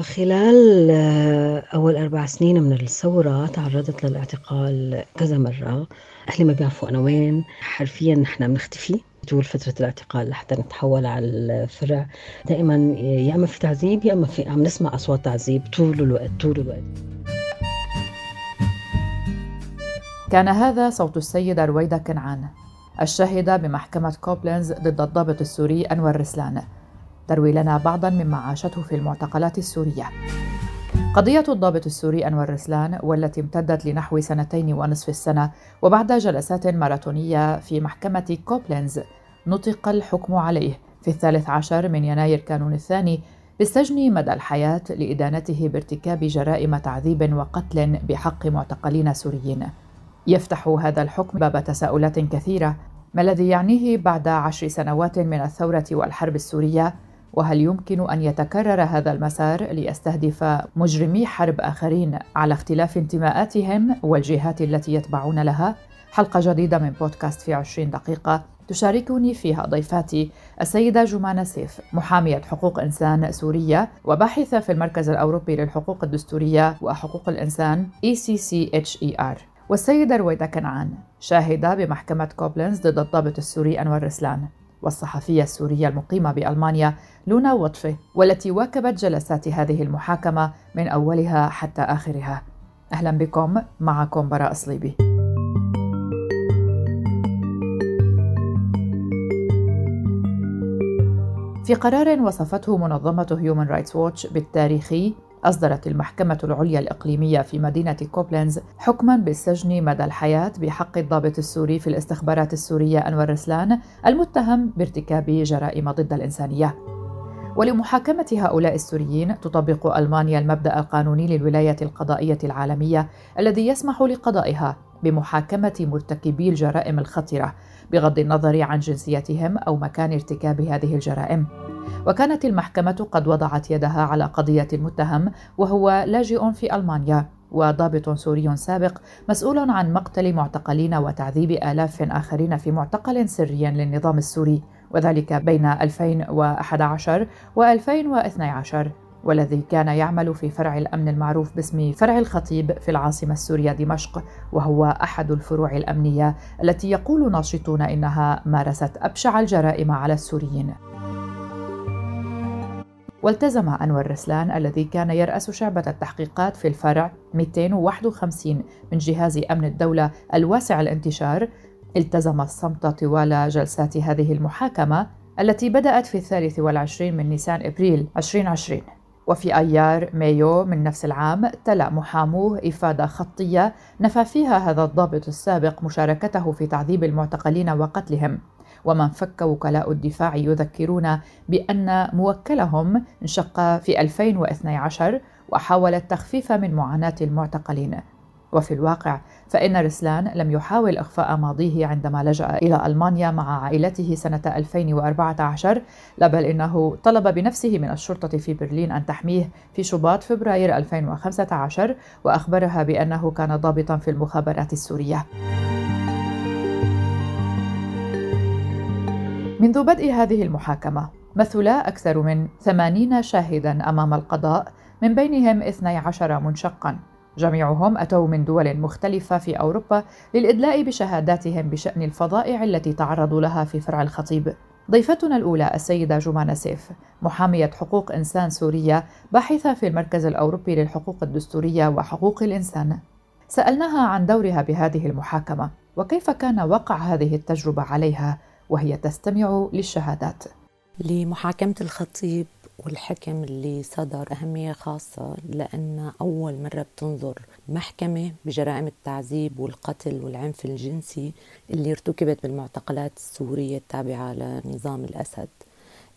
خلال آه، أول أربع سنين من الثورة تعرضت للاعتقال كذا مرة. أهلي ما بيعرفوا أنا وين. حرفيا نحن بنختفي. طول فترة الاعتقال لحتى نتحول على الفرع. دائما يا إما في تعذيب يا إما في عم نسمع أصوات تعذيب طول الوقت طول الوقت. كان هذا صوت السيدة رويدة كنعان الشاهدة بمحكمة كوبلينز ضد الضابط السوري أنور رسلان. تروي لنا بعضا مما عاشته في المعتقلات السورية. قضية الضابط السوري أنور رسلان والتي امتدت لنحو سنتين ونصف السنة وبعد جلسات ماراثونية في محكمة كوبلينز نطق الحكم عليه. في الثالث عشر من يناير كانون الثاني بالسجن مدى الحياة لإدانته بارتكاب جرائم تعذيب وقتل بحق معتقلين سوريين. يفتح هذا الحكم باب تساؤلات كثيرة ما الذي يعنيه بعد عشر سنوات من الثورة والحرب السورية؟ وهل يمكن أن يتكرر هذا المسار ليستهدف مجرمي حرب آخرين على اختلاف انتماءاتهم والجهات التي يتبعون لها؟ حلقة جديدة من بودكاست في 20 دقيقة تشاركني فيها ضيفاتي السيدة جمانة سيف محامية حقوق إنسان سورية وباحثة في المركز الأوروبي للحقوق الدستورية وحقوق الإنسان ECCHER والسيدة رويدة كنعان شاهدة بمحكمة كوبلنز ضد الضابط السوري أنور رسلان. والصحفية السورية المقيمة بألمانيا لونا وطفي والتي واكبت جلسات هذه المحاكمة من أولها حتى آخرها. أهلا بكم معكم براء صليبي. في قرار وصفته منظمة هيومن رايتس ووتش بالتاريخي أصدرت المحكمة العليا الإقليمية في مدينة كوبلينز حكما بالسجن مدى الحياة بحق الضابط السوري في الاستخبارات السورية أنور رسلان المتهم بارتكاب جرائم ضد الإنسانية. ولمحاكمة هؤلاء السوريين تطبق ألمانيا المبدأ القانوني للولاية القضائية العالمية الذي يسمح لقضائها بمحاكمة مرتكبي الجرائم الخطرة بغض النظر عن جنسيتهم أو مكان ارتكاب هذه الجرائم. وكانت المحكمة قد وضعت يدها على قضية المتهم وهو لاجئ في ألمانيا وضابط سوري سابق مسؤول عن مقتل معتقلين وتعذيب آلاف آخرين في معتقل سري للنظام السوري وذلك بين 2011 و 2012 والذي كان يعمل في فرع الأمن المعروف باسم فرع الخطيب في العاصمة السورية دمشق وهو أحد الفروع الأمنية التي يقول ناشطون إنها مارست أبشع الجرائم على السوريين. والتزم أنور رسلان الذي كان يرأس شعبة التحقيقات في الفرع 251 من جهاز أمن الدولة الواسع الانتشار التزم الصمت طوال جلسات هذه المحاكمة التي بدأت في الثالث والعشرين من نيسان إبريل 2020 وفي أيار مايو من نفس العام تلا محاموه إفادة خطية نفى فيها هذا الضابط السابق مشاركته في تعذيب المعتقلين وقتلهم. ومن فك وكلاء الدفاع يذكرون بأن موكلهم انشق في 2012 وحاول التخفيف من معاناة المعتقلين. وفي الواقع فإن رسلان لم يحاول إخفاء ماضيه عندما لجأ إلى ألمانيا مع عائلته سنة 2014 لا بل إنه طلب بنفسه من الشرطة في برلين أن تحميه في شباط فبراير 2015 وأخبرها بأنه كان ضابطا في المخابرات السورية. منذ بدء هذه المحاكمة مثل أكثر من ثمانين شاهدا أمام القضاء من بينهم 12 منشقا جميعهم أتوا من دول مختلفة في أوروبا للإدلاء بشهاداتهم بشأن الفظائع التي تعرضوا لها في فرع الخطيب. ضيفتنا الأولى السيدة جمانة سيف محامية حقوق إنسان سورية باحثة في المركز الأوروبي للحقوق الدستورية وحقوق الإنسان. سألناها عن دورها بهذه المحاكمة وكيف كان وقع هذه التجربة عليها وهي تستمع للشهادات. لمحاكمة الخطيب والحكم اللي صدر أهمية خاصة لأن أول مرة بتنظر محكمة بجرائم التعذيب والقتل والعنف الجنسي اللي ارتكبت بالمعتقلات السورية التابعة لنظام الأسد.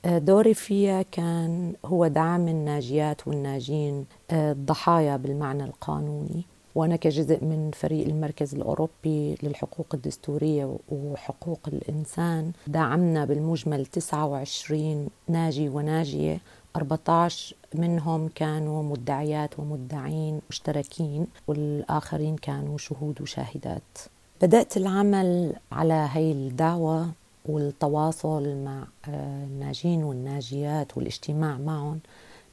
دوري فيها كان هو دعم الناجيات والناجين الضحايا بالمعنى القانوني. وأنا كجزء من فريق المركز الأوروبي للحقوق الدستورية وحقوق الإنسان دعمنا بالمجمل 29 ناجي وناجية. 14 منهم كانوا مدعيات ومدعين مشتركين والآخرين كانوا شهود وشاهدات. بدأت العمل على هي الدعوة والتواصل مع الناجين والناجيات والاجتماع معهم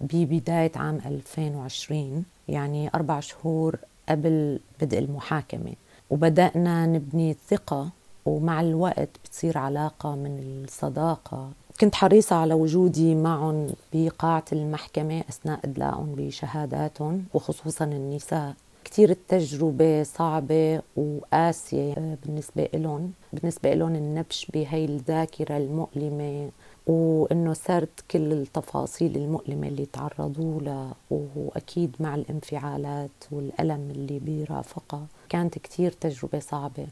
ببداية عام 2020 يعني أربع شهور قبل بدء المحاكمة. وبدأنا نبني ثقة ومع الوقت بتصير علاقة من الصداقة. كنت حريصة على وجودي معهم بقاعة المحكمة أثناء إدلاءهم بشهاداتهم وخصوصا النساء. كتير التجربة صعبة وقاسية بالنسبة لهم بالنسبة لهم النبش بهي الذاكرة المؤلمة وإنه سرد كل التفاصيل المؤلمة اللي تعرضوا لها وأكيد مع الانفعالات والألم اللي بيرافقها. كانت كتير تجربة صعبة.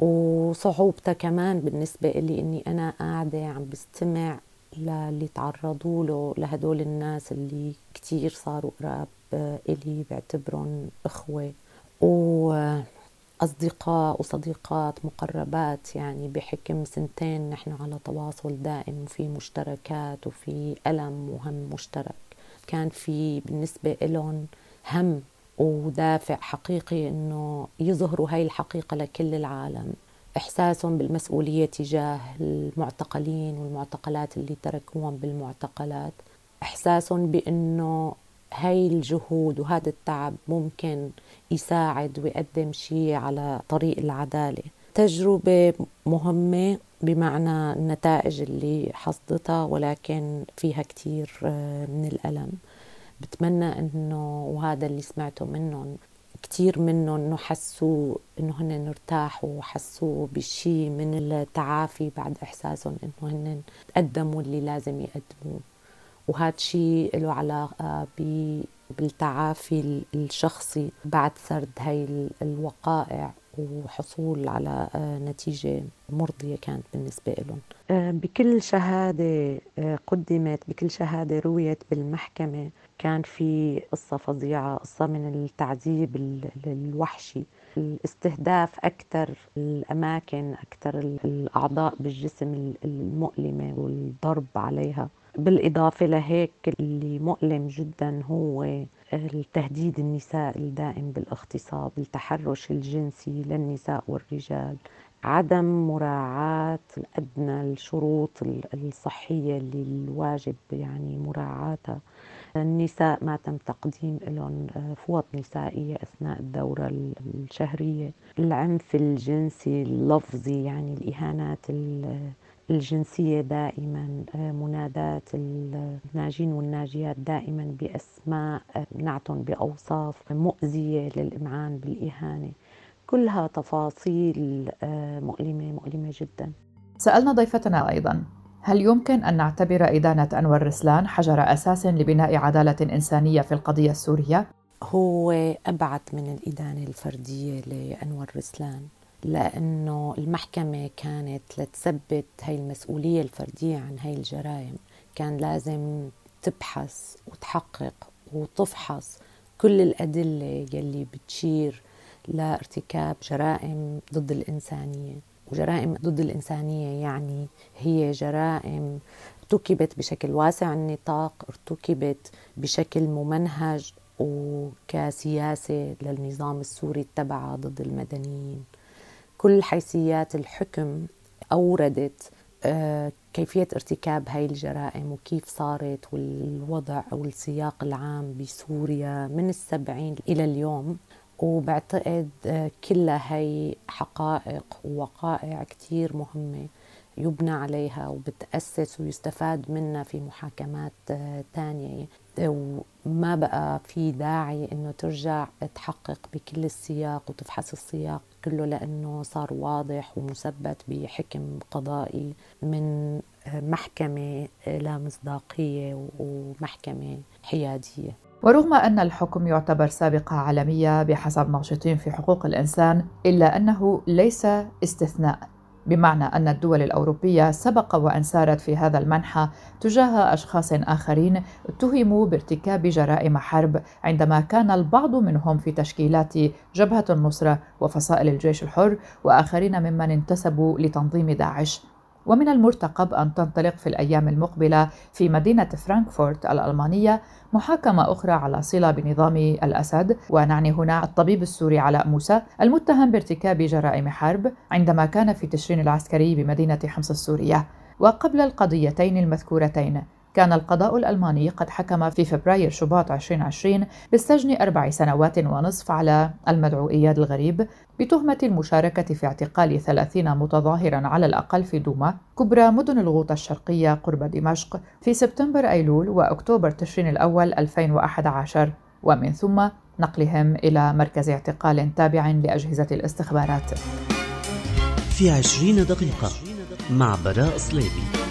وصعوبتها كمان بالنسبة إلي إني أنا قاعدة عم بستمع للي تعرضوا له لهدول الناس اللي كتير صاروا قراب إلي بعتبرهم إخوة. وأصدقاء وصديقات مقربات يعني بحكم سنتين نحن على تواصل دائم وفي مشتركات وفي ألم وهم مشترك. كان في بالنسبة لهم هم ودافع حقيقي إنه يظهروا هاي الحقيقة لكل العالم. إحساسهم بالمسؤولية تجاه المعتقلين والمعتقلات اللي تركوهم بالمعتقلات. إحساسهم بإنه هاي الجهود وهذا التعب ممكن يساعد ويقدم شيء على طريق العدالة. تجربة مهمة بمعنى النتائج اللي حصدتها ولكن فيها كثير آه، من الألم. بتمنى إنه وهذا اللي سمعته منهم كثير منهم إنه حسوا إنه هن ارتاحوا وحسوا بشيء من التعافي بعد إحساسهم إنه هن قدموا اللي لازم يقدموه. وهذا شيء له علاقة بالتعافي الشخصي بعد سرد هاي الوقائع وحصول على آه، نتيجة مرضية كانت بالنسبة لهم آه، بكل شهادة آه، قدمت بكل شهادة رويت بالمحكمة كان في قصة فظيعة قصة من التعذيب الوحشي. الاستهداف أكثر الأماكن أكثر الأعضاء بالجسم المؤلمة والضرب عليها. بالإضافة لهيك اللي مؤلم جدا هو التهديد النساء الدائم بالاغتصاب التحرش الجنسي للنساء والرجال عدم مراعاة أدنى الشروط الصحية اللي الواجب يعني مراعاتها. النساء ما تم تقديم لهم آه، فوط نسائية أثناء الدورة الشهرية. العنف الجنسي اللفظي يعني الإهانات الجنسية دائما آه، منادات الناجين والناجيات دائما بأسماء آه، نعتهم بأوصاف مؤذية للإمعان بالإهانة. كلها تفاصيل مؤلمة مؤلمة جدا. سألنا ضيفتنا أيضا هل يمكن أن نعتبر إدانة أنور رسلان حجر أساس لبناء عدالة إنسانية في القضية السورية؟ هو أبعد من الإدانة الفردية لأنور رسلان. لأنه المحكمة كانت لتثبت هاي المسؤولية الفردية عن هاي الجرائم. كان لازم تبحث وتحقق وتفحص كل الأدلة يلي بتشير لارتكاب جرائم ضد الإنسانية. وجرائم ضد الإنسانية يعني هي جرائم ارتكبت بشكل واسع النطاق ارتكبت بشكل ممنهج وكسياسة للنظام السوري اتبعها ضد المدنيين. كل حيثيات الحكم أوردت آه، كيفية ارتكاب هاي الجرائم وكيف صارت والوضع أو السياق العام بسوريا من السبعين إلى اليوم. وبعتقد آه، كلها هي حقائق ووقائع كتير مهمة يبنى عليها وبتأسس ويستفاد منها في محاكمات آه، تانية. وما بقى في داعي إنه ترجع تحقق بكل السياق وتفحص السياق كله لأنه صار واضح ومثبت بحكم قضائي من محكمة لا مصداقية ومحكمة حيادية. ورغم أن الحكم يعتبر سابقة عالمية بحسب ناشطين في حقوق الإنسان إلا أنه ليس استثناء. بمعنى أن الدول الأوروبية سبق وأن سارت في هذا المنحى تجاه أشخاص آخرين اتهموا بارتكاب جرائم حرب عندما كان البعض منهم في تشكيلات جبهة النصرة وفصائل الجيش الحر وآخرين ممن انتسبوا لتنظيم داعش. ومن المرتقب أن تنطلق في الأيام المقبلة في مدينة فرانكفورت الألمانية محاكمة أخرى على صلة بنظام الأسد. ونعني هنا الطبيب السوري علاء موسى المتهم بارتكاب جرائم حرب عندما كان في تشرين العسكري بمدينة حمص السورية. وقبل القضيتين المذكورتين كان القضاء الألماني قد حكم في فبراير شباط 2020 بالسجن أربع سنوات ونصف على المدعو إياد الغريب بتهمة المشاركة في اعتقال ثلاثين متظاهرا على الأقل في دوما كبرى مدن الغوطة الشرقية قرب دمشق في سبتمبر أيلول وأكتوبر تشرين الأول 2011 ومن ثم نقلهم إلى مركز اعتقال تابع لأجهزة الاستخبارات. في عشرين دقيقة مع براء صليبي.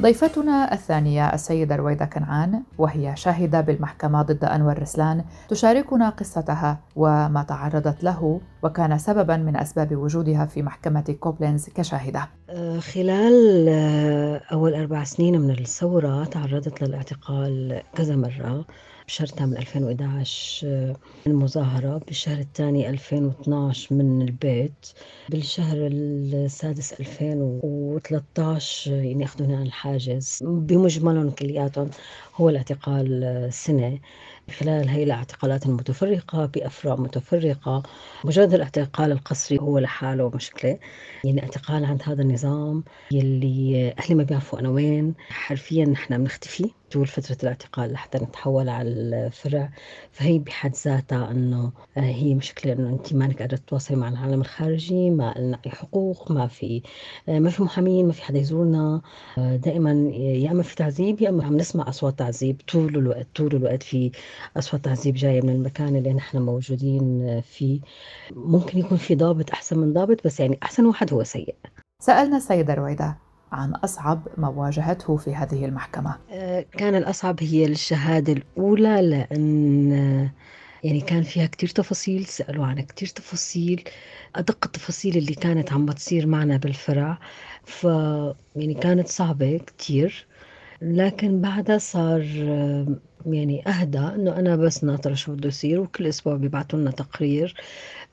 ضيفتنا الثانية السيدة رويدة كنعان وهي شاهدة بالمحكمة ضد أنور رسلان تشاركنا قصتها وما تعرضت له وكان سببا من أسباب وجودها في محكمة كوبلينز كشاهدة. آه، خلال آه، أول أربع سنين من الثورة تعرضت للاعتقال كذا مرة. بشهر من 2011 من مظاهرة بالشهر الثاني 2012 من البيت. بالشهر السادس 2013 يعني أخذوني عن الحاجز. بمجملهم كلياتهم هو الاعتقال سنة. خلال هي الاعتقالات المتفرقة بأفرع متفرقة مجرد الاعتقال القسري هو لحاله مشكلة. يعني اعتقال عند هذا النظام يلي أهلي ما بيعرفوا أنا وين. حرفيا نحن بنختفي. طول فترة الاعتقال لحتى نتحول على الفرع فهي بحد ذاتها إنه آه، هي مشكلة إنه أنت مانك قادرة تتواصلي مع العالم الخارجي ما لنا اي حقوق ما في آه، ما في محامين ما في حدا يزورنا آه، دائما يا إما في تعذيب يا إما عم نسمع أصوات تعذيب طول الوقت طول الوقت في أصوات تعذيب جاية من المكان اللي نحن موجودين فيه. ممكن يكون في ضابط أحسن من ضابط بس يعني أحسن واحد هو سيء. سألنا السيدة رويدة عن أصعب ما واجهته في هذه المحكمة. آه، كان الأصعب هي الشهادة الأولى لأن يعني كان فيها كتير تفاصيل سألوا عن كتير تفاصيل أدق التفاصيل اللي كانت عم بتصير معنا بالفرع. ف يعني كانت صعبة كتير. لكن بعدها صار آه، يعني أهدى إنه أنا بس ناطرة شو بده يصير وكل أسبوع بيبعتوا لنا تقرير.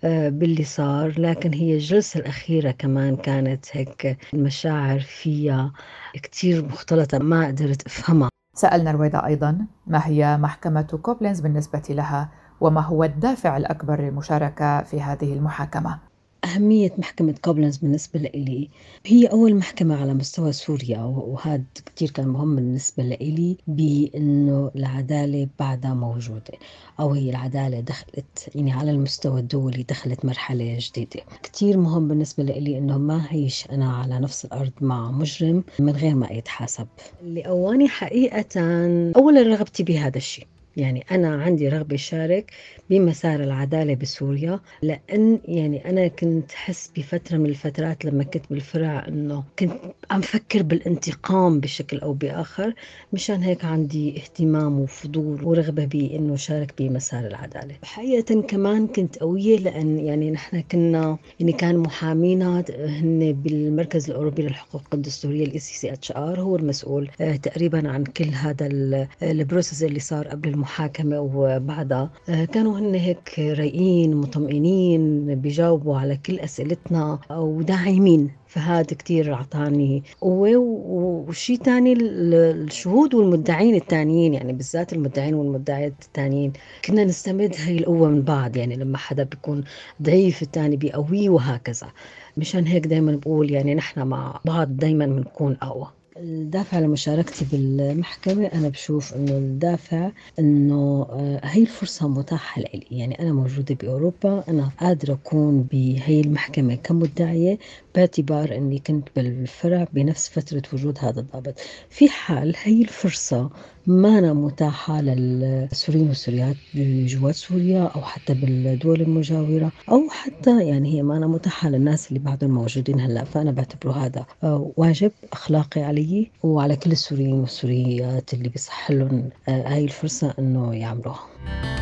باللي صار لكن هي الجلسة الأخيرة كمان كانت هيك المشاعر فيها كتير مختلطة ما قدرت أفهمها. سألنا رويدة أيضا ما هي محكمة كوبلينز بالنسبة لها وما هو الدافع الأكبر للمشاركة في هذه المحاكمة. أهمية محكمة كوبلنز بالنسبة لإلي. هي أول محكمة على مستوى سوريا وهذا كتير كان مهم بالنسبة لإلي بأنه العدالة بعدها موجودة أو هي العدالة دخلت يعني على المستوى الدولي دخلت مرحلة جديدة. كتير مهم بالنسبة لإلي أنه ما هيش أنا على نفس الأرض مع مجرم من غير ما يتحاسب اللي قواني حقيقة أولا رغبتي بهذا الشيء. يعني أنا عندي رغبة شارك بمسار العدالة بسوريا لأن يعني أنا كنت حس بفترة من الفترات لما كنت بالفرع أنه كنت عم فكر بالانتقام بشكل أو بآخر مشان هيك عندي اهتمام وفضول ورغبة بأنه شارك بمسار العدالة. حقيقة كمان كنت قوية لأن يعني نحن كنا يعني كان محامينا هن بالمركز الأوروبي للحقوق الدستورية ال ECCHR هو المسؤول آه، تقريبا عن كل هذا البروسيس اللي صار قبل المحاكمة وبعدها آه، كانوا هن هيك رايقين مطمئنين بيجاوبوا على كل أسئلتنا وداعمين فهذا كتير أعطاني. قوة وشيء تاني الشهود والمدعين التانيين يعني بالذات المدعين والمدعيات التانيين كنا نستمد هاي القوة من بعض يعني لما حدا بيكون ضعيف التاني بيقويه وهكذا. مشان هيك دايما بقول يعني نحن مع بعض دايما بنكون أقوى. الدافع لمشاركتي بالمحكمة أنا بشوف إنه الدافع إنه آه، هي الفرصة متاحة لي يعني أنا موجودة بأوروبا أنا قادرة أكون بهي المحكمة كمدعية باعتبار أني كنت بالفرع بنفس فترة وجود هذا الضابط في حال هي الفرصة ما متاحة للسوريين والسوريات جوات سوريا أو حتى بالدول المجاورة أو حتى يعني هي ما متاحة للناس اللي بعدهم موجودين هلأ فأنا بعتبره هذا واجب أخلاقي علي وعلى كل السوريين والسوريات اللي بيصح لهم هاي الفرصة إنه يعملوها.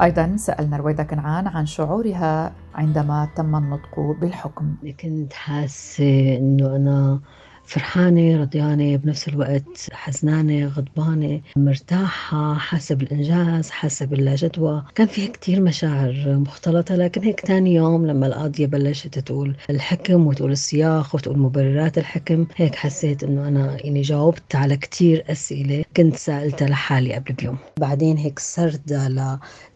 أيضا سألنا رويدة كنعان عن شعورها عندما تم النطق بالحكم. كنت حاسة إنه أنا فرحانة رضيانة بنفس الوقت حزنانة غضبانة مرتاحة حاسة بالإنجاز حاسة باللاجدوى. كان فيها كتير مشاعر مختلطة لكن هيك تاني يوم لما القاضية بلشت تقول الحكم وتقول السياق وتقول مبررات الحكم هيك حسيت إنه أنا يعني جاوبت على كتير أسئلة كنت سألتها لحالي قبل بيوم بعدين هيك سردة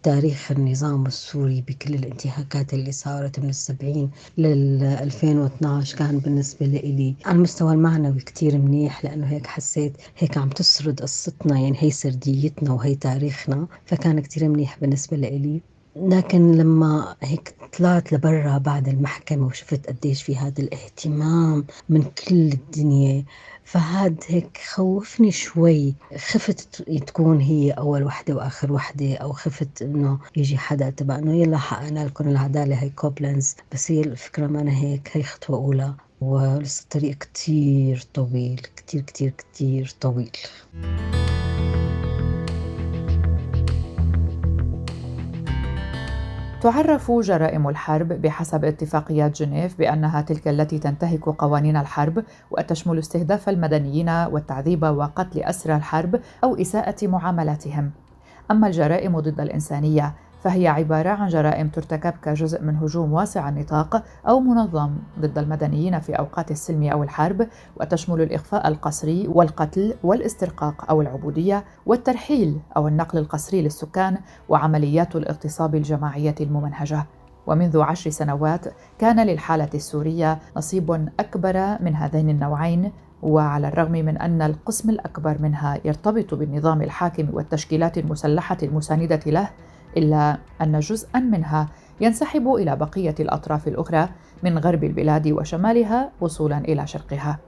تاريخ النظام السوري بكل الانتهاكات اللي صارت من السبعين لل 2012 كان بالنسبة لي على المستوى معنوي كتير منيح لأنه هيك حسيت هيك عم تسرد قصتنا يعني هي سرديتنا وهي تاريخنا فكان كتير منيح بالنسبة لإلي. لكن لما هيك طلعت لبرا بعد المحكمة وشفت قديش في هذا الاهتمام من كل الدنيا فهاد هيك خوفني شوي. خفت تكون هي أول وحدة وآخر وحدة أو خفت إنه يجي حدا تبع إنه يلا حققنا لكم العدالة هي كوبلنز بس هي الفكرة ما أنا هيك هي خطوة أولى. ولسه الطريق كتير طويل كتير كتير كتير طويل. تعرف جرائم الحرب بحسب اتفاقيات جنيف بأنها تلك التي تنتهك قوانين الحرب وتشمل استهداف المدنيين والتعذيب وقتل أسرى الحرب أو إساءة معاملاتهم. أما الجرائم ضد الإنسانية فهي عبارة عن جرائم ترتكب كجزء من هجوم واسع النطاق أو منظم ضد المدنيين في أوقات السلم أو الحرب وتشمل الإخفاء القسري والقتل والاسترقاق أو العبودية والترحيل أو النقل القسري للسكان وعمليات الاغتصاب الجماعية الممنهجة. ومنذ عشر سنوات كان للحالة السورية نصيب أكبر من هذين النوعين وعلى الرغم من أن القسم الأكبر منها يرتبط بالنظام الحاكم والتشكيلات المسلحة المساندة له إلا أن جزءا منها ينسحب إلى بقية الأطراف الأخرى من غرب البلاد وشمالها وصولا إلى شرقها.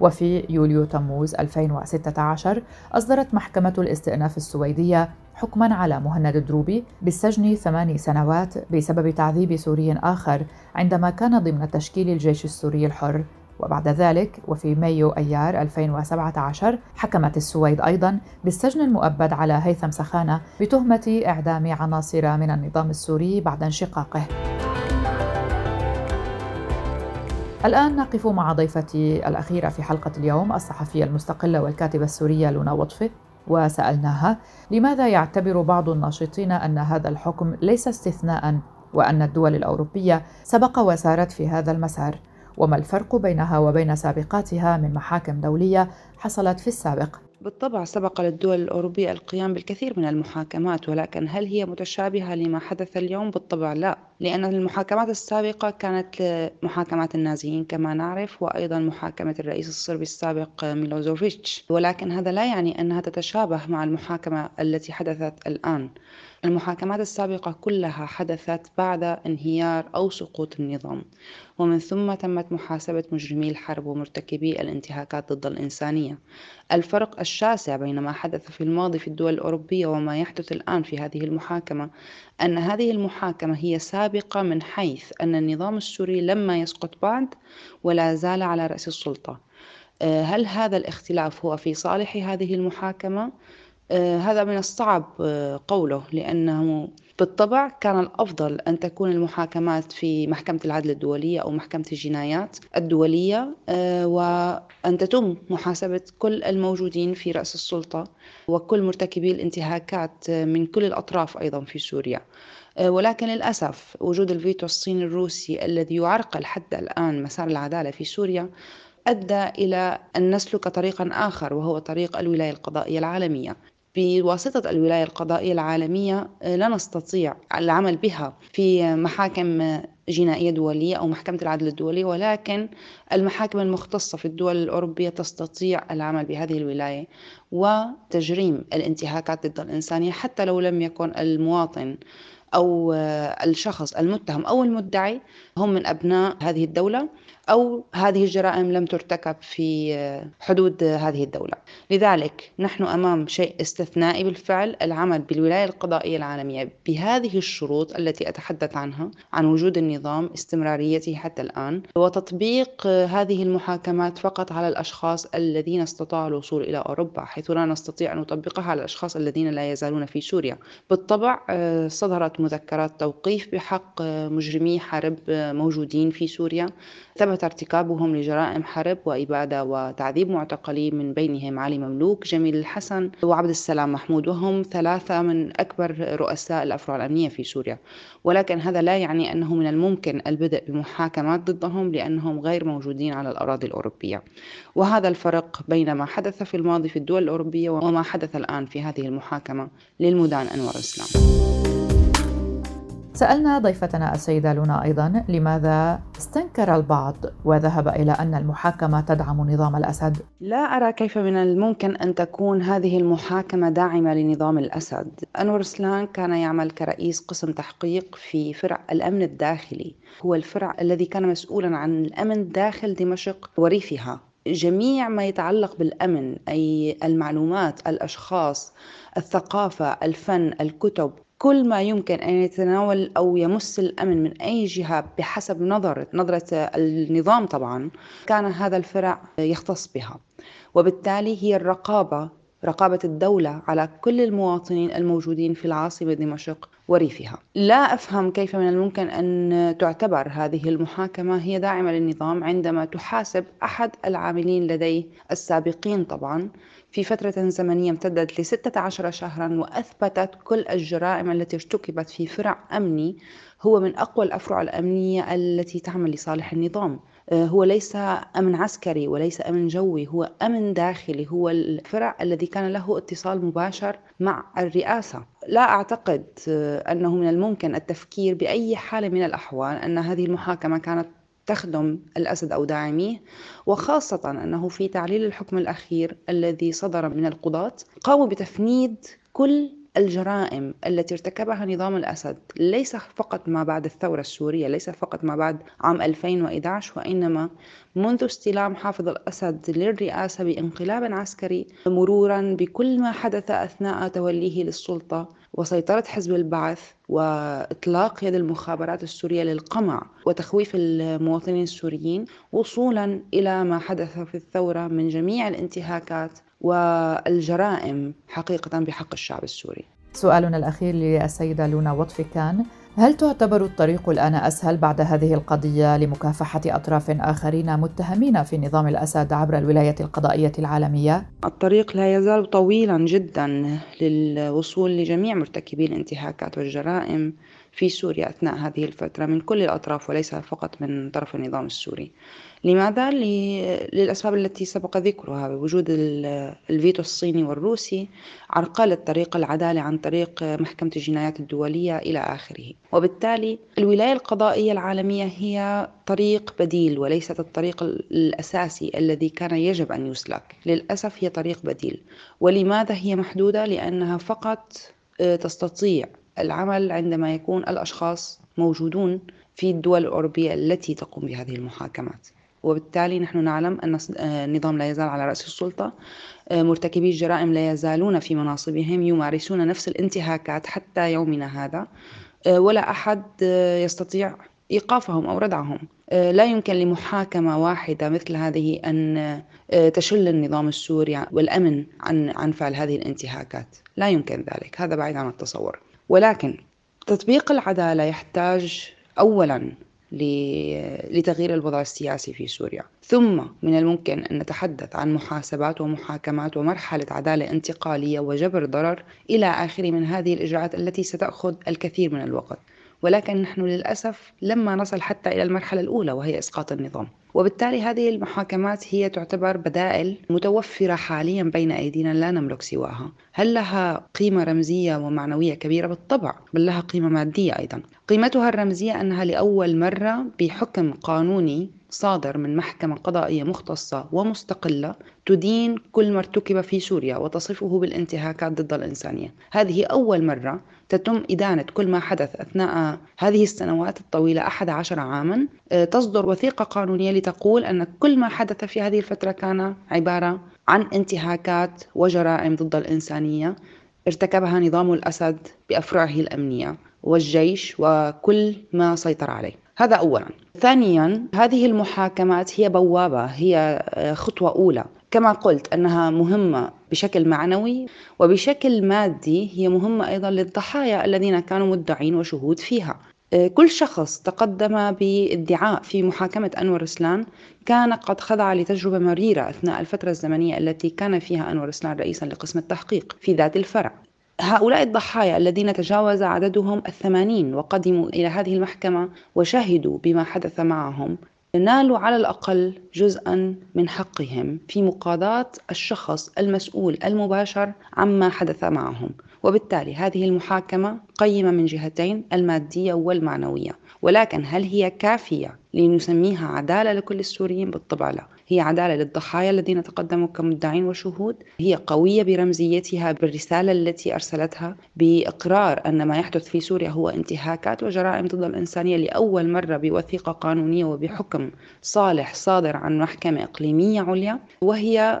وفي يوليو تموز 2016 أصدرت محكمة الاستئناف السويدية حكما على مهند دروبي بالسجن ثماني سنوات بسبب تعذيب سوري آخر عندما كان ضمن تشكيل الجيش السوري الحر وبعد ذلك وفي مايو أيار 2017 حكمت السويد أيضا بالسجن المؤبد على هيثم سخانة بتهمة إعدام عناصر من النظام السوري بعد انشقاقه. الآن نقف مع ضيفتي الأخيرة في حلقة اليوم الصحفية المستقلة والكاتبة السورية لونا وطفة وسألناها لماذا يعتبر بعض الناشطين أن هذا الحكم ليس استثناء وأن الدول الأوروبية سبق وسارت في هذا المسار؟ وما الفرق بينها وبين سابقاتها من محاكم دولية حصلت في السابق بالطبع سبق للدول الأوروبية القيام بالكثير من المحاكمات ولكن هل هي متشابهة لما حدث اليوم؟ بالطبع لا لأن المحاكمات السابقة كانت محاكمات النازيين كما نعرف وأيضا محاكمة الرئيس الصربي السابق ميلوزوفيتش ولكن هذا لا يعني أنها تتشابه مع المحاكمة التي حدثت الآن المحاكمات السابقة كلها حدثت بعد انهيار أو سقوط النظام ومن ثم تمت محاسبة مجرمي الحرب ومرتكبي الانتهاكات ضد الإنسانية الفرق الشاسع بين ما حدث في الماضي في الدول الأوروبية وما يحدث الآن في هذه المحاكمة أن هذه المحاكمة هي سابقة من حيث أن النظام السوري لما يسقط بعد ولا زال على رأس السلطة آه، هل هذا الاختلاف هو في صالح هذه المحاكمة؟ آه، هذا من الصعب آه، قوله لأنه بالطبع كان الأفضل أن تكون المحاكمات في محكمة العدل الدولية أو محكمة الجنايات الدولية آه، وأن تتم محاسبة كل الموجودين في رأس السلطة وكل مرتكبي الانتهاكات من كل الأطراف أيضا في سوريا. ولكن للأسف وجود الفيتو الصيني الروسي الذي يعرقل حتى الآن مسار العدالة في سوريا أدى إلى أن نسلك طريقا آخر وهو طريق الولاية القضائية العالمية. بواسطة الولاية القضائية العالمية آه، لا نستطيع العمل بها في محاكم جنائية دولية أو محكمة العدل الدولي ولكن المحاكم المختصة في الدول الأوروبية تستطيع العمل بهذه الولاية وتجريم الانتهاكات ضد الإنسانية حتى لو لم يكن المواطن أو آه، الشخص المتهم أو المدعي هم من أبناء هذه الدولة. أو هذه الجرائم لم ترتكب في حدود هذه الدولة. لذلك نحن أمام شيء استثنائي بالفعل العمل بالولاية القضائية العالمية بهذه الشروط التي أتحدث عنها عن وجود النظام استمراريته حتى الآن وتطبيق هذه المحاكمات فقط على الأشخاص الذين استطاعوا الوصول إلى أوروبا حيث لا نستطيع أن نطبقها على الأشخاص الذين لا يزالون في سوريا. بالطبع صدرت مذكرات توقيف بحق مجرمي حرب موجودين في سوريا. ثبت ارتكابهم لجرائم حرب وإبادة وتعذيب معتقلين من بينهم علي مملوك جميل الحسن وعبد السلام محمود وهم ثلاثة من أكبر رؤساء الأفرع الأمنية في سوريا. ولكن هذا لا يعني أنه من الممكن البدء بمحاكمات ضدهم لأنهم غير موجودين على الأراضي الأوروبية. وهذا الفرق بين ما حدث في الماضي في الدول الأوروبية وما حدث الآن في هذه المحاكمة. للمدان أنور الإسلام. سألنا ضيفتنا السيدة لونا أيضا لماذا استنكر البعض وذهب إلى أن المحاكمة تدعم نظام الأسد. لا أرى كيف من الممكن أن تكون هذه المحاكمة داعمة لنظام الأسد. أنور سلان كان يعمل كرئيس قسم تحقيق في فرع الأمن الداخلي. هو الفرع الذي كان مسؤولا عن الأمن داخل دمشق وريفها. جميع ما يتعلق بالأمن أي المعلومات الأشخاص الثقافة الفن الكتب كل ما يمكن أن يتناول أو يمس الأمن من أي جهة بحسب نظرة نظرة النظام طبعا كان هذا الفرع يختص بها وبالتالي هي الرقابة رقابة الدولة على كل المواطنين الموجودين في العاصمة دمشق وريفها. لا أفهم كيف من الممكن أن تعتبر هذه المحاكمة هي داعمة للنظام عندما تحاسب أحد العاملين لديه السابقين طبعا في فترة زمنية امتدت لستة عشر شهرا وأثبتت كل الجرائم التي ارتكبت في فرع أمني هو من أقوى الأفرع الأمنية التي تعمل لصالح النظام. آه، هو ليس أمن عسكري وليس أمن جوي هو أمن داخلي هو الفرع الذي كان له اتصال مباشر مع الرئاسة. لا أعتقد آه، أنه من الممكن التفكير بأي حال من الأحوال أن هذه المحاكمة كانت تخدم الأسد أو داعميه وخاصة أنه في تعليل الحكم الأخير الذي صدر من القضاة قاموا بتفنيد كل الجرائم التي ارتكبها نظام الأسد. ليس فقط ما بعد الثورة السورية ليس فقط ما بعد عام 2011 وإنما منذ استلام حافظ الأسد للرئاسة بانقلاب عسكري مرورا بكل ما حدث أثناء توليه للسلطة. وسيطرة حزب البعث وإطلاق يد المخابرات السورية للقمع وتخويف المواطنين السوريين وصولا إلى ما حدث في الثورة من جميع الانتهاكات والجرائم حقيقة بحق الشعب السوري. سؤالنا الأخير للسيدة لونا وطفي كان هل تعتبر الطريق الآن أسهل بعد هذه القضية لمكافحة أطراف آخرين متهمين في نظام الأسد عبر الولاية القضائية العالمية؟ الطريق لا يزال طويلا جدا للوصول لجميع مرتكبي الانتهاكات والجرائم في سوريا أثناء هذه الفترة من كل الأطراف وليس فقط من طرف النظام السوري لماذا؟ للأسباب التي سبق ذكرها بوجود الفيتو الصيني والروسي عرقلة طريق العدالة عن طريق محكمة الجنايات الدولية إلى آخره وبالتالي الولاية القضائية العالمية هي طريق بديل وليست الطريق الأساسي الذي كان يجب أن يسلك للأسف هي طريق بديل ولماذا هي محدودة؟ لأنها فقط آه، تستطيع العمل عندما يكون الأشخاص موجودون في الدول الأوروبية التي تقوم بهذه المحاكمات وبالتالي نحن نعلم أن النظام آه، لا يزال على رأس السلطة. آه، مرتكبي الجرائم لا يزالون في مناصبهم يمارسون نفس الانتهاكات حتى يومنا هذا. آه، ولا أحد يستطيع إيقافهم أو ردعهم. لا يمكن لمحاكمة واحدة مثل هذه أن تشل النظام السوري والأمن عن عن فعل هذه الانتهاكات. لا يمكن ذلك. هذا بعيد عن التصور. ولكن تطبيق العدالة يحتاج أولا لتغيير الوضع السياسي في سوريا. ثم من الممكن أن نتحدث عن محاسبات ومحاكمات ومرحلة عدالة انتقالية وجبر ضرر إلى آخره من هذه الإجراءات التي ستأخذ الكثير من الوقت. ولكن نحن للأسف لما نصل حتى إلى المرحلة الأولى وهي إسقاط النظام. وبالتالي هذه المحاكمات هي تعتبر بدائل متوفرة حاليا بين أيدينا لا نملك سواها. هل لها قيمة رمزية ومعنوية كبيرة؟ بالطبع بل لها قيمة مادية أيضا. قيمتها الرمزية أنها لأول مرة بحكم قانوني صادر من محكمة قضائية مختصة ومستقلة تدين كل ما ارتكب في سوريا وتصفه بالانتهاكات ضد الإنسانية. هذه أول مرة تتم إدانة كل ما حدث أثناء هذه السنوات الطويلة أحد عشر عاما. آه، تصدر وثيقة قانونية لتقول أن كل ما حدث في هذه الفترة كان عبارة عن انتهاكات وجرائم ضد الإنسانية. ارتكبها نظام الأسد بأفرعه الأمنية والجيش وكل ما سيطر عليه. هذا أولا. ثانيا هذه المحاكمات هي بوابة هي آه، خطوة أولى. كما قلت أنها مهمة بشكل معنوي وبشكل مادي هي مهمة أيضا للضحايا الذين كانوا مدعين وشهود فيها. آه، كل شخص تقدم بادعاء في محاكمة أنور رسلان كان قد خضع لتجربة مريرة أثناء الفترة الزمنية التي كان فيها أنور رسلان رئيسا لقسم التحقيق في ذات الفرع. هؤلاء الضحايا الذين تجاوز عددهم الثمانين وقدموا إلى هذه المحكمة وشهدوا بما حدث معهم نالوا على الأقل جزءا من حقهم في مقاضاة الشخص المسؤول المباشر عما حدث معهم. وبالتالي هذه المحاكمة قيمة من جهتين المادية والمعنوية. ولكن هل هي كافية لنسميها عدالة لكل السوريين؟ بالطبع لا. هي عدالة للضحايا الذين تقدموا كمدعين وشهود. هي قوية برمزيتها بالرسالة التي أرسلتها بإقرار أن ما يحدث في سوريا هو انتهاكات وجرائم ضد الإنسانية لأول مرة بوثيقة قانونية وبحكم صالح صادر عن محكمة إقليمية عليا. وهي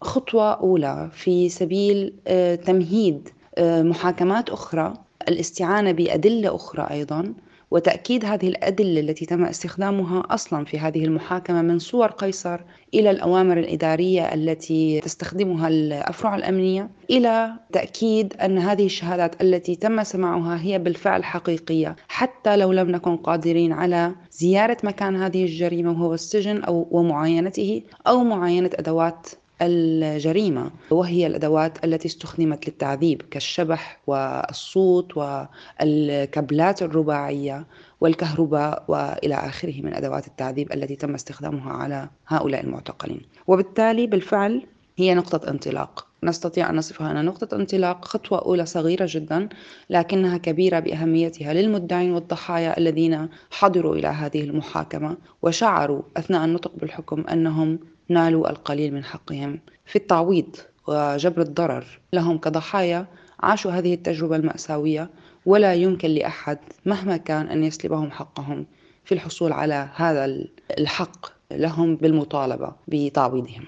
خطوة أولى في سبيل آه، تمهيد آه، محاكمات أخرى الاستعانة بأدلة أخرى أيضا. وتأكيد هذه الأدلة التي تم استخدامها أصلا في هذه المحاكمة من صور قيصر إلى الأوامر الإدارية التي تستخدمها الأفرع الأمنية إلى تأكيد أن هذه الشهادات التي تم سماعها هي بالفعل حقيقية حتى لو لم نكن قادرين على زيارة مكان هذه الجريمة وهو السجن أو ومعاينته أو معاينة أدوات الجريمة وهي الأدوات التي استخدمت للتعذيب كالشبح والصوت والكابلات الرباعية والكهرباء وإلى آخره من أدوات التعذيب التي تم استخدامها على هؤلاء المعتقلين. وبالتالي بالفعل هي نقطة انطلاق. نستطيع أن نصفها انها نقطه انطلاق خطوة أولى صغيرة جدا لكنها كبيرة بأهميتها للمدعين والضحايا الذين حضروا إلى هذه المحاكمة وشعروا أثناء النطق بالحكم أنهم نالوا القليل من حقهم. في التعويض وجبر الضرر لهم كضحايا عاشوا هذه التجربة المأساوية ولا يمكن لأحد مهما كان أن يسلبهم حقهم في الحصول على هذا الحق لهم بالمطالبة بتعويضهم.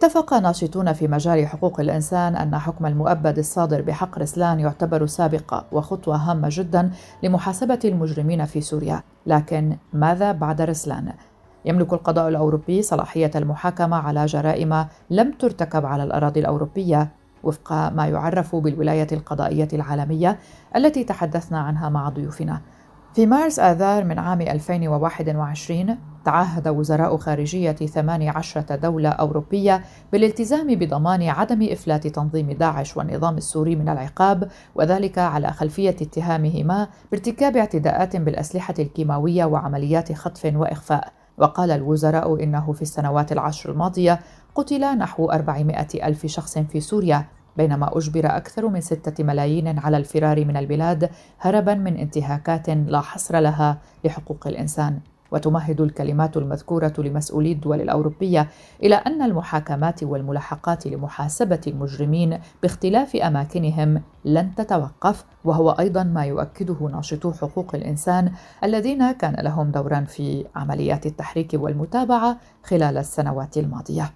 اتفق ناشطون في مجال حقوق الإنسان أن حكم المؤبد الصادر بحق رسلان يعتبر سابقة وخطوة هامة جدا لمحاسبة المجرمين في سوريا لكن ماذا بعد رسلان؟ يملك القضاء الأوروبي صلاحية المحاكمة على جرائم لم ترتكب على الأراضي الأوروبية وفق ما يعرف بالولاية القضائية العالمية التي تحدثنا عنها مع ضيوفنا في مارس آذار من عام 2021 تعهد وزراء خارجية 18 دولة أوروبية بالالتزام بضمان عدم إفلات تنظيم داعش والنظام السوري من العقاب وذلك على خلفية اتهامهما بارتكاب اعتداءات بالأسلحة الكيماوية وعمليات خطف وإخفاء. وقال الوزراء إنه في السنوات العشر الماضية قتل نحو 400 ألف شخص في سوريا بينما أجبر أكثر من ستة ملايين على الفرار من البلاد هربا من انتهاكات لا حصر لها لحقوق الإنسان. وتمهد الكلمات المذكورة لمسؤولي الدول الأوروبية إلى أن المحاكمات والملاحقات لمحاسبة المجرمين باختلاف أماكنهم لن تتوقف وهو أيضا ما يؤكده ناشطو حقوق الإنسان الذين كان لهم دورا في عمليات التحريك والمتابعة خلال السنوات الماضية.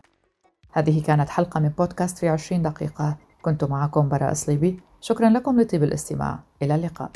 هذه كانت حلقة من بودكاست في عشرين دقيقة. كنت معكم براء صليبي شكرا لكم لطيب الاستماع. إلى اللقاء.